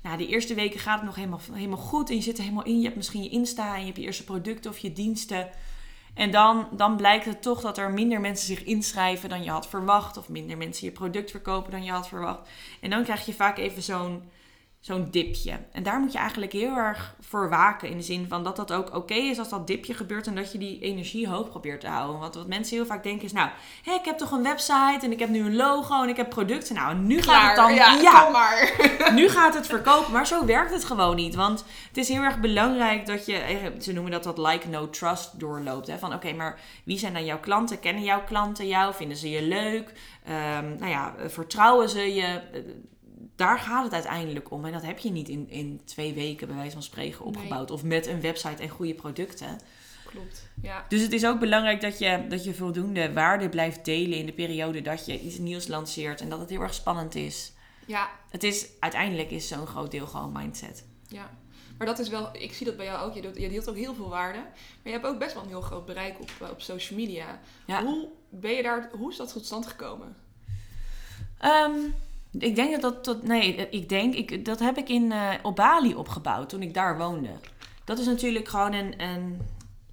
nou, de eerste weken gaat het nog helemaal, helemaal goed. En je zit er helemaal in. Je hebt misschien je Insta en je hebt je eerste producten of je diensten. En dan, dan blijkt het toch dat er minder mensen zich inschrijven dan je had verwacht. Of minder mensen je product verkopen dan je had verwacht. En dan krijg je vaak even zo'n zo'n dipje. En daar moet je eigenlijk heel erg voor waken. In de zin van dat dat ook oké is als dat dipje gebeurt. En dat je die energie hoog probeert te houden. Want wat mensen heel vaak denken is... Nou, hé, ik heb toch een website en ik heb nu een logo en ik heb producten. Nou, nu gaat het dan... ja, ja, kom maar. [laughs] nu gaat het verkopen, maar zo werkt het gewoon niet. Want het is heel erg belangrijk dat je, eh, ze noemen dat dat like, no trust doorloopt. Hè? Van oké, maar wie zijn dan jouw klanten? Kennen jouw klanten jou? Vinden ze je leuk? Ehm, nou ja, vertrouwen ze je? Daar gaat het uiteindelijk om. En dat heb je niet in, in twee weken, bij wijze van spreken, Nee. opgebouwd. Of met een website en goede producten. Klopt, ja. Dus het is ook belangrijk dat je, dat je voldoende waarde blijft delen in de periode dat je iets nieuws lanceert. En dat het heel erg spannend is. Ja, Het is, uiteindelijk is zo'n groot deel gewoon mindset. ja. Maar dat is wel, ik zie dat bij jou ook. Je, doet, je deelt ook heel veel waarde. Maar je hebt ook best wel een heel groot bereik op, eh, op social media. Ja. Hoe ben je daar, hoe is dat tot stand gekomen? Ehm, ik denk dat dat, dat nee, ik denk, ik, dat heb ik in, eh, op Bali opgebouwd toen ik daar woonde. Dat is natuurlijk gewoon een, een,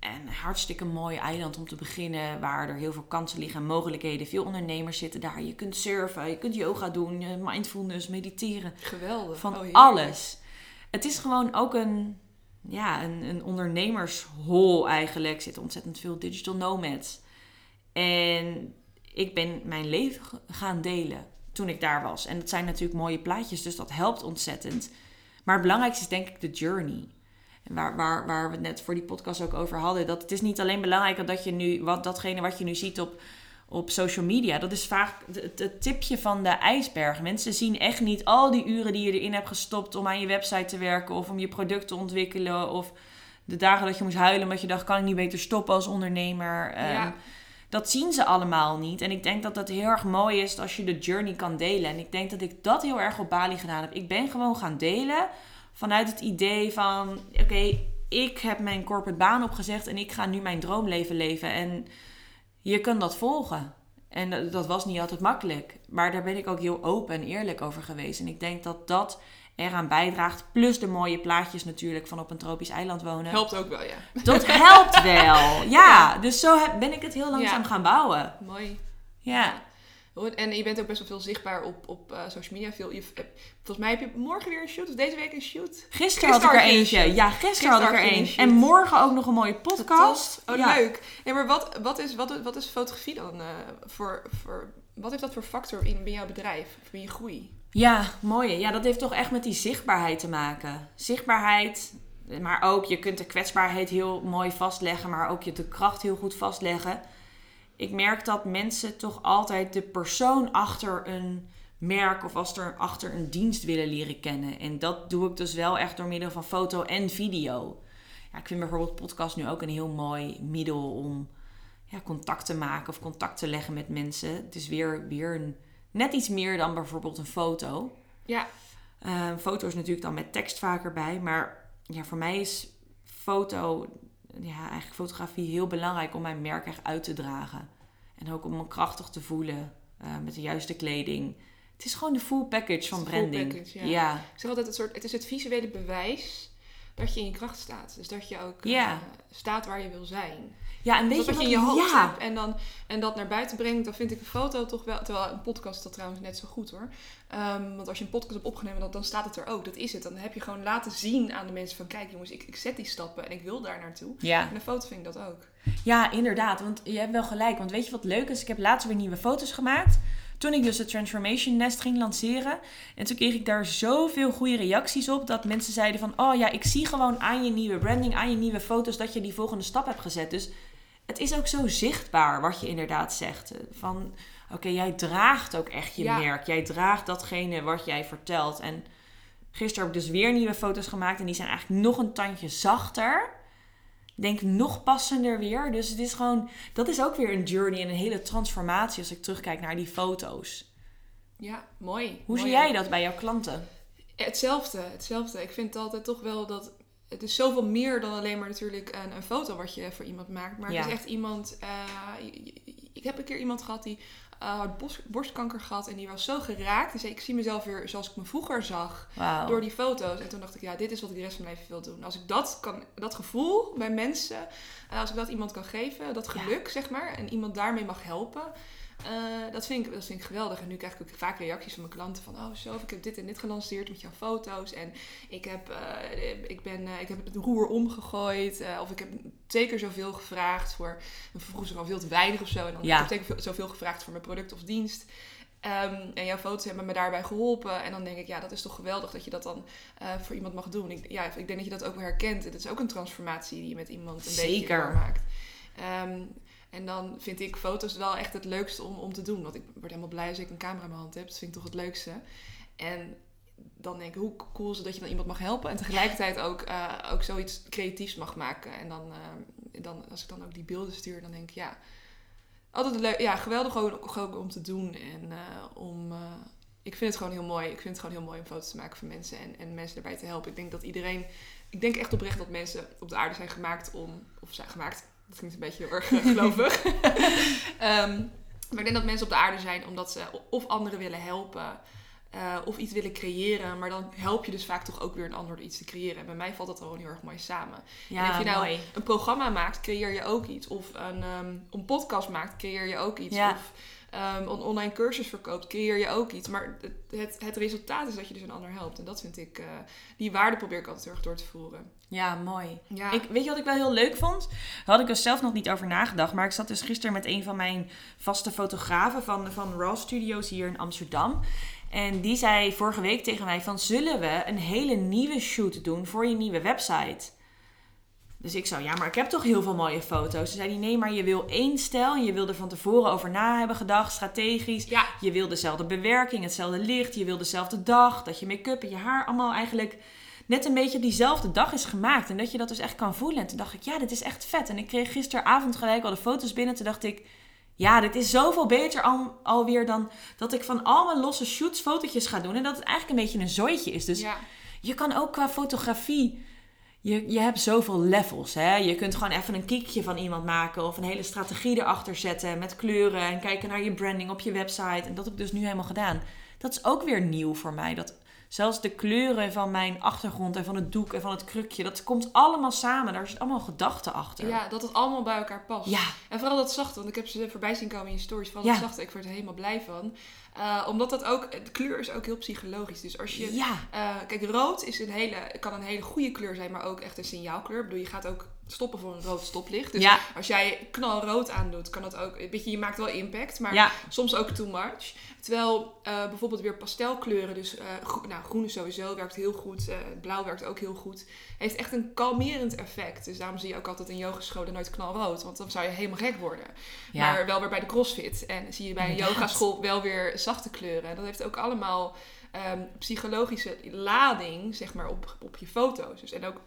een hartstikke mooi eiland om te beginnen, waar er heel veel kansen liggen en mogelijkheden. Veel ondernemers zitten daar. Je kunt surfen, je kunt yoga doen, eh, mindfulness, mediteren, Geweldig. van Oh, alles. Het is gewoon ook een, ja, een, een ondernemershol eigenlijk. Er zitten ontzettend veel digital nomads. En ik ben mijn leven gaan delen toen ik daar was. En dat zijn natuurlijk mooie plaatjes, dus dat helpt ontzettend. Maar het belangrijkste is denk ik de journey. En Waar, waar, waar we het net voor die podcast ook over hadden. Dat het is niet alleen belangrijk dat je nu, wat, datgene wat je nu ziet op, op social media. Dat is vaak het, het tipje van de ijsberg. Mensen zien echt niet al die uren die je erin hebt gestopt om aan je website te werken. Of om je product te ontwikkelen. Of de dagen dat je moest huilen omdat je dacht, kan ik niet beter stoppen als ondernemer. Ehm. Dat zien ze allemaal niet. En ik denk dat dat heel erg mooi is als je de journey kan delen. En ik denk dat ik dat heel erg op Bali gedaan heb. Ik ben gewoon gaan delen vanuit het idee van... Oké, ik heb mijn corporate baan opgezegd en ik ga nu mijn droomleven leven. En je kunt dat volgen. En dat- dat was niet altijd makkelijk. Maar daar ben ik ook heel open en eerlijk over geweest. En ik denk dat dat eraan bijdraagt. Plus de mooie plaatjes natuurlijk van op een tropisch eiland wonen. Helpt ook wel, ja. Dat helpt wel. [laughs] Ja, dus zo heb- ben ik het heel langzaam Ja. gaan bouwen. Mooi. Ja. En je bent ook best wel veel zichtbaar op, op eh, social media. Veel, je, eh, volgens mij heb je morgen weer een shoot, of deze week een shoot. Gisteren had ik er een eentje. Ja, gisteren had ik er één. En morgen ook nog een mooie podcast. Oh, Ja. leuk. Ja, maar wat, wat, is, wat, wat is fotografie dan eh, voor, voor... Wat heeft dat voor factor in bij jouw bedrijf? Of in je groei? Ja, mooi. Ja, dat heeft toch echt met die zichtbaarheid te maken. Zichtbaarheid, maar ook je kunt de kwetsbaarheid heel mooi vastleggen, maar ook je de kracht heel goed vastleggen. Ik merk dat mensen toch altijd de persoon achter een merk of als er achter een dienst willen leren kennen. En dat doe ik dus wel echt door middel van foto en video. Ja, ik vind bijvoorbeeld podcast nu ook een heel mooi middel om ja, contact te maken of contact te leggen met mensen. Het is weer, weer een, net iets meer dan bijvoorbeeld een foto. Ja, Uh, foto is natuurlijk dan met tekst vaker bij. Maar ja, voor mij is foto, ja, eigenlijk fotografie heel belangrijk om mijn merk echt uit te dragen. En ook om me krachtig te voelen uh, met de juiste kleding. Het is gewoon de full package van branding. package, ja. ja. Ik zeg altijd, het, soort, het is het visuele bewijs dat je in je kracht staat. Dus dat je ook Ja. eh, staat waar je wil zijn. Ja, en weet dat je wat je in je hoofd ja. hebt en, dan, en dat naar buiten brengt, dan vind ik een foto toch wel... Terwijl een podcast dat trouwens net zo goed hoor. Ehm, want als je een podcast hebt opgenomen, dan, dan staat het er ook. Dat is het. Dan heb je gewoon laten zien aan de mensen van... Kijk jongens, ik, ik zet die stappen en ik wil daar naartoe. Ja. En een foto vind ik dat ook. ja, inderdaad. Want je hebt wel gelijk. Want weet je wat leuk is? Ik heb laatst weer nieuwe foto's gemaakt. Toen ik dus het Transformation Nest ging lanceren. En toen kreeg ik daar zoveel goede reacties op. Dat mensen zeiden van... Oh ja, ik zie gewoon aan je nieuwe branding, aan je nieuwe foto's... dat je die volgende stap hebt gezet. Dus het is ook zo zichtbaar wat je inderdaad zegt. Van, oké, jij draagt ook echt je Ja. merk. Jij draagt datgene wat jij vertelt. En gisteren heb ik dus weer nieuwe foto's gemaakt. En die zijn eigenlijk nog een tandje zachter. Denk nog passender weer. Dus het is gewoon... Dat is ook weer een journey en een hele transformatie... als ik terugkijk naar die foto's. Ja, mooi. Hoe zie jij dat bij jouw klanten? Hetzelfde, hetzelfde. Ik vind altijd toch wel dat het is zoveel meer dan alleen maar natuurlijk een, een foto wat je voor iemand maakt. Maar Ja. het is echt iemand. eh, ik heb een keer iemand gehad die eh, had borst- borstkanker gehad en die was zo geraakt. Zei: Ik zie mezelf weer zoals ik me vroeger zag door die foto's. En toen dacht ik: Ja, dit is wat ik de rest van mijn leven wil doen. Als ik dat kan, dat gevoel bij mensen, eh, als ik dat iemand kan geven, dat Ja. geluk zeg maar, en iemand daarmee mag helpen. Eh, dat, vind ik, dat vind ik geweldig. En nu krijg ik ook vaak reacties van mijn klanten van... Oh, zo, ik heb dit en dit gelanceerd met jouw foto's. En ik heb, eh, ik ben, eh, ik heb het roer omgegooid. of ik heb twee keer zoveel gevraagd voor... Vroeger ze al veel te weinig of zo. En dan Ja. heb ik twee keer zoveel gevraagd voor mijn product of dienst. Ehm, en jouw foto's hebben me daarbij geholpen. En dan denk ik, ja, dat is toch geweldig dat je dat dan voor iemand mag doen. Ik, ja, ik denk dat je dat ook wel herkent. Het is ook een transformatie die je met iemand een beetje Zeker. doormaakt. En dan vind ik foto's wel echt het leukste om, om te doen. Want ik word helemaal blij als ik een camera in mijn hand heb. Dat vind ik toch het leukste. En dan denk ik, hoe cool is het dat je dan iemand mag helpen. En tegelijkertijd ook, eh, ook zoiets creatiefs mag maken. En dan, eh, dan, als ik dan ook die beelden stuur, dan denk ik, ja... Altijd leuk, ja, geweldig gewoon, om te doen. En eh, om... ik vind het gewoon heel mooi. Ik vind het gewoon heel mooi om foto's te maken van mensen en, en mensen daarbij te helpen. Ik denk dat iedereen... Ik denk echt oprecht dat mensen op de aarde zijn gemaakt om... Of zijn gemaakt, dat klinkt een beetje heel erg eh, gelovig. [laughs] Ehm, maar ik denk dat mensen op de aarde zijn omdat ze of anderen willen helpen... eh, of iets willen creëren, maar dan help je dus vaak toch ook weer een ander door iets te creëren. En bij mij valt dat gewoon heel erg mooi samen. Ja, en of je nou mooi. een programma maakt, creëer je ook iets. Of een, ehm, een podcast maakt, creëer je ook iets. Ja. Of ehm, een online cursus verkoopt, creëer je ook iets. Maar het, het, het resultaat is dat je dus een ander helpt. En dat vind ik, eh, die waarde probeer ik altijd heel erg door te voeren. Ja, mooi. Ja, Ik, weet je wat ik wel heel leuk vond? Daar had ik dus zelf nog niet over nagedacht. Maar ik zat dus gisteren met een van mijn vaste fotografen van, van Raw Studios hier in Amsterdam. En die zei vorige week tegen mij van... Zullen we een hele nieuwe shoot doen voor je nieuwe website? Dus ik zo, ja, maar ik heb toch heel veel mooie foto's. Toen zei hij, nee, maar je wil één stijl. En je wil er van tevoren over na hebben gedacht, strategisch. ja, Je wil dezelfde bewerking, hetzelfde licht. Je wil dezelfde dag. Dat je make-up en je haar allemaal eigenlijk net een beetje op diezelfde dag is gemaakt. En dat je dat dus echt kan voelen. En toen dacht ik, ja, dit is echt vet. En ik kreeg gisteravond gelijk al de foto's binnen. Toen dacht ik, ja, dit is zoveel beter al, alweer dan dat ik van al mijn losse shoots fotootjes ga doen. En dat het eigenlijk een beetje een zooitje is. Dus ja. je kan ook qua fotografie. Je, je hebt zoveel levels. Hè? Je kunt gewoon even een kiekje van iemand maken. Of een hele strategie erachter zetten. Met kleuren. En kijken naar je branding op je website. En dat heb ik dus nu helemaal gedaan. Dat is ook weer nieuw voor mij. Dat zelfs de kleuren van mijn achtergrond en van het doek en van het krukje. Dat komt allemaal samen. Daar zit allemaal gedachten achter. ja, dat het allemaal bij elkaar past. Ja. En vooral dat zachte, want ik heb ze voorbij zien komen in je stories. Vooral Ja. dat zachte, ik word er helemaal blij van. Eh, omdat dat ook, de kleur is ook heel psychologisch. Dus als je Ja. Eh, kijk, rood is een hele, kan een hele goede kleur zijn, maar ook echt een signaalkleur. Ik bedoel, je gaat ook stoppen voor een rood stoplicht. Dus ja. als jij knalrood aandoet, kan dat ook... Weet je, je maakt wel impact, maar Ja. soms ook too much. Terwijl eh, bijvoorbeeld weer pastelkleuren, dus eh, gro- nou, groen is sowieso, werkt heel goed. eh, blauw werkt ook heel goed. Heeft echt een kalmerend effect. Dus daarom zie je ook altijd in yogascholen nooit knalrood. Want dan zou je helemaal gek worden. Ja. Maar wel weer bij de crossfit. En zie je bij een yogaschool wel weer zachte kleuren. En dat heeft ook allemaal ehm, psychologische lading, zeg maar, op, op je foto's. Dus, en ook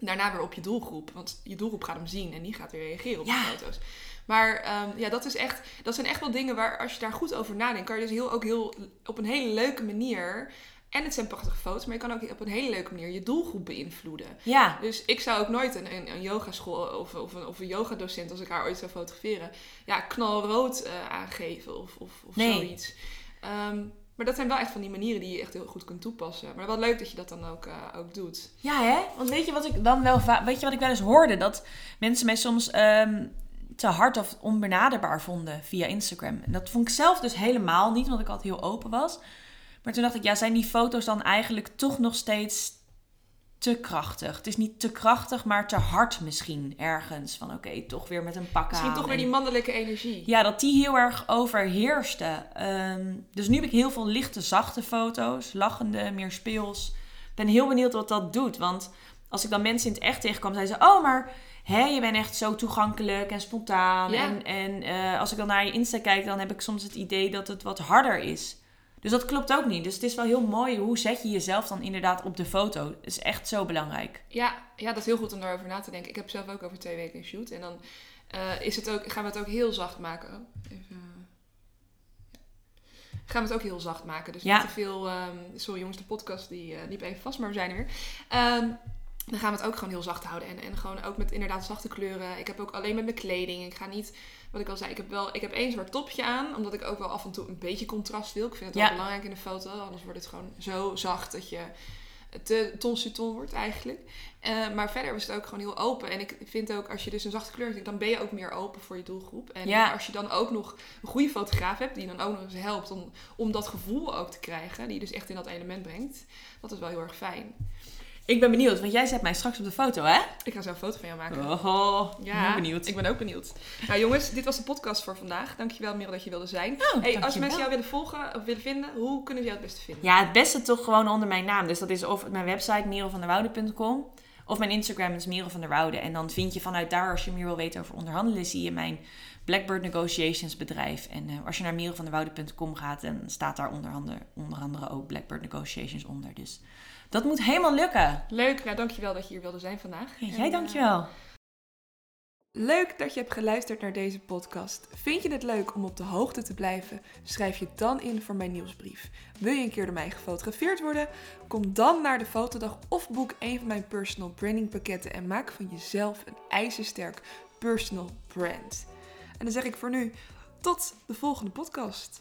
daarna weer op je doelgroep. Want je doelgroep gaat hem zien en die gaat weer reageren op Ja. je foto's. Maar ehm, ja, dat, is echt, dat zijn echt wel dingen waar als je daar goed over nadenkt, kan je dus heel, ook heel op een hele leuke manier. En het zijn prachtige foto's, maar je kan ook op een hele leuke manier je doelgroep beïnvloeden. Ja. Dus ik zou ook nooit een, een, een yogaschool of, of, een, of een yogadocent, als ik haar ooit zou fotograferen, ja, knalrood eh, aangeven of, of, of Nee. zoiets. Ehm, Maar dat zijn wel echt van die manieren die je echt heel goed kunt toepassen. Maar wat leuk dat je dat dan ook, eh, ook doet. Ja, hè? Want weet je wat ik dan wel va- weet je wat ik wel eens hoorde? Dat mensen mij soms ehm, te hard of onbenaderbaar vonden via Instagram. En dat vond ik zelf dus helemaal niet, want ik altijd heel open was. Maar toen dacht ik, ja, zijn die foto's dan eigenlijk toch nog steeds te krachtig? Het is niet te krachtig, maar te hard misschien ergens. Van oké, toch weer met een pak Misschien aan. toch weer die mannelijke energie. ja, dat die heel erg overheerste. Ehm, dus nu heb ik heel veel lichte, zachte foto's. Lachende, meer speels. Ik ben heel benieuwd wat dat doet. Want als ik dan mensen in het echt tegenkwam, zeiden ze... Oh, maar hè, je bent echt zo toegankelijk en spontaan. Ja. En, en eh, als ik dan naar je Insta kijk, dan heb ik soms het idee dat het wat harder is. Dus dat klopt ook niet. Dus het is wel heel mooi. Hoe zet je jezelf dan inderdaad op de foto? Dat is echt zo belangrijk. Ja, ja, dat is heel goed om daarover na te denken. Ik heb zelf ook over twee weken een shoot. En dan eh, is het ook, gaan we het ook heel zacht maken. Oh, even... Gaan we het ook heel zacht maken. Dus Ja. niet te veel... ehm, sorry jongens, de podcast die eh, liep even vast, maar we zijn er weer. Ehm, dan gaan we het ook gewoon heel zacht houden. En, en gewoon ook met inderdaad zachte kleuren. Ik heb ook alleen met mijn kleding. Ik ga niet... Wat ik al zei, ik heb wel ik heb één zwart topje aan. Omdat ik ook wel af en toe een beetje contrast wil. Ik vind het wel Ja. belangrijk in de foto. Anders wordt het gewoon zo zacht dat je te ton wordt eigenlijk. Eh, maar verder was het ook gewoon heel open. En ik vind ook, als je dus een zachte kleur hebt, dan ben je ook meer open voor je doelgroep. En Ja. als je dan ook nog een goede fotograaf hebt, die dan ook nog eens helpt om, om dat gevoel ook te krijgen, die je dus echt in dat element brengt, dat is wel heel erg fijn. Ik ben benieuwd, want jij zet mij straks op de foto, hè? Ik ga zo een foto van jou maken. Oh, Ja, benieuwd. Ik ben ook benieuwd. Nou jongens, dit was de podcast voor vandaag. Dankjewel Merel dat je wilde zijn. Oh, hey, als mensen jou willen volgen of willen vinden, hoe kunnen ze jou het beste vinden? Ja, het beste toch gewoon onder mijn naam. Dus dat is of mijn website merelvanderwoude.com of mijn Instagram is Merel van der Woude. En dan vind je vanuit daar, als je meer wil weten over onderhandelen, zie je mijn Blackbird Negotiations bedrijf. En eh, als je naar merelvanderwoude.com gaat, dan staat daar onder andere, onder andere ook Blackbird Negotiations onder. Dus dat moet helemaal lukken. Leuk, nou dankjewel dat je hier wilde zijn vandaag. Ja, En, jij eh, dankjewel. Leuk dat je hebt geluisterd naar deze podcast. Vind je het leuk om op de hoogte te blijven? Schrijf je dan in voor mijn nieuwsbrief. Wil je een keer door mij gefotografeerd worden? Kom dan naar de fotodag of boek een van mijn personal branding pakketten en maak van jezelf een ijzersterk personal brand. En dan zeg ik voor nu tot de volgende podcast.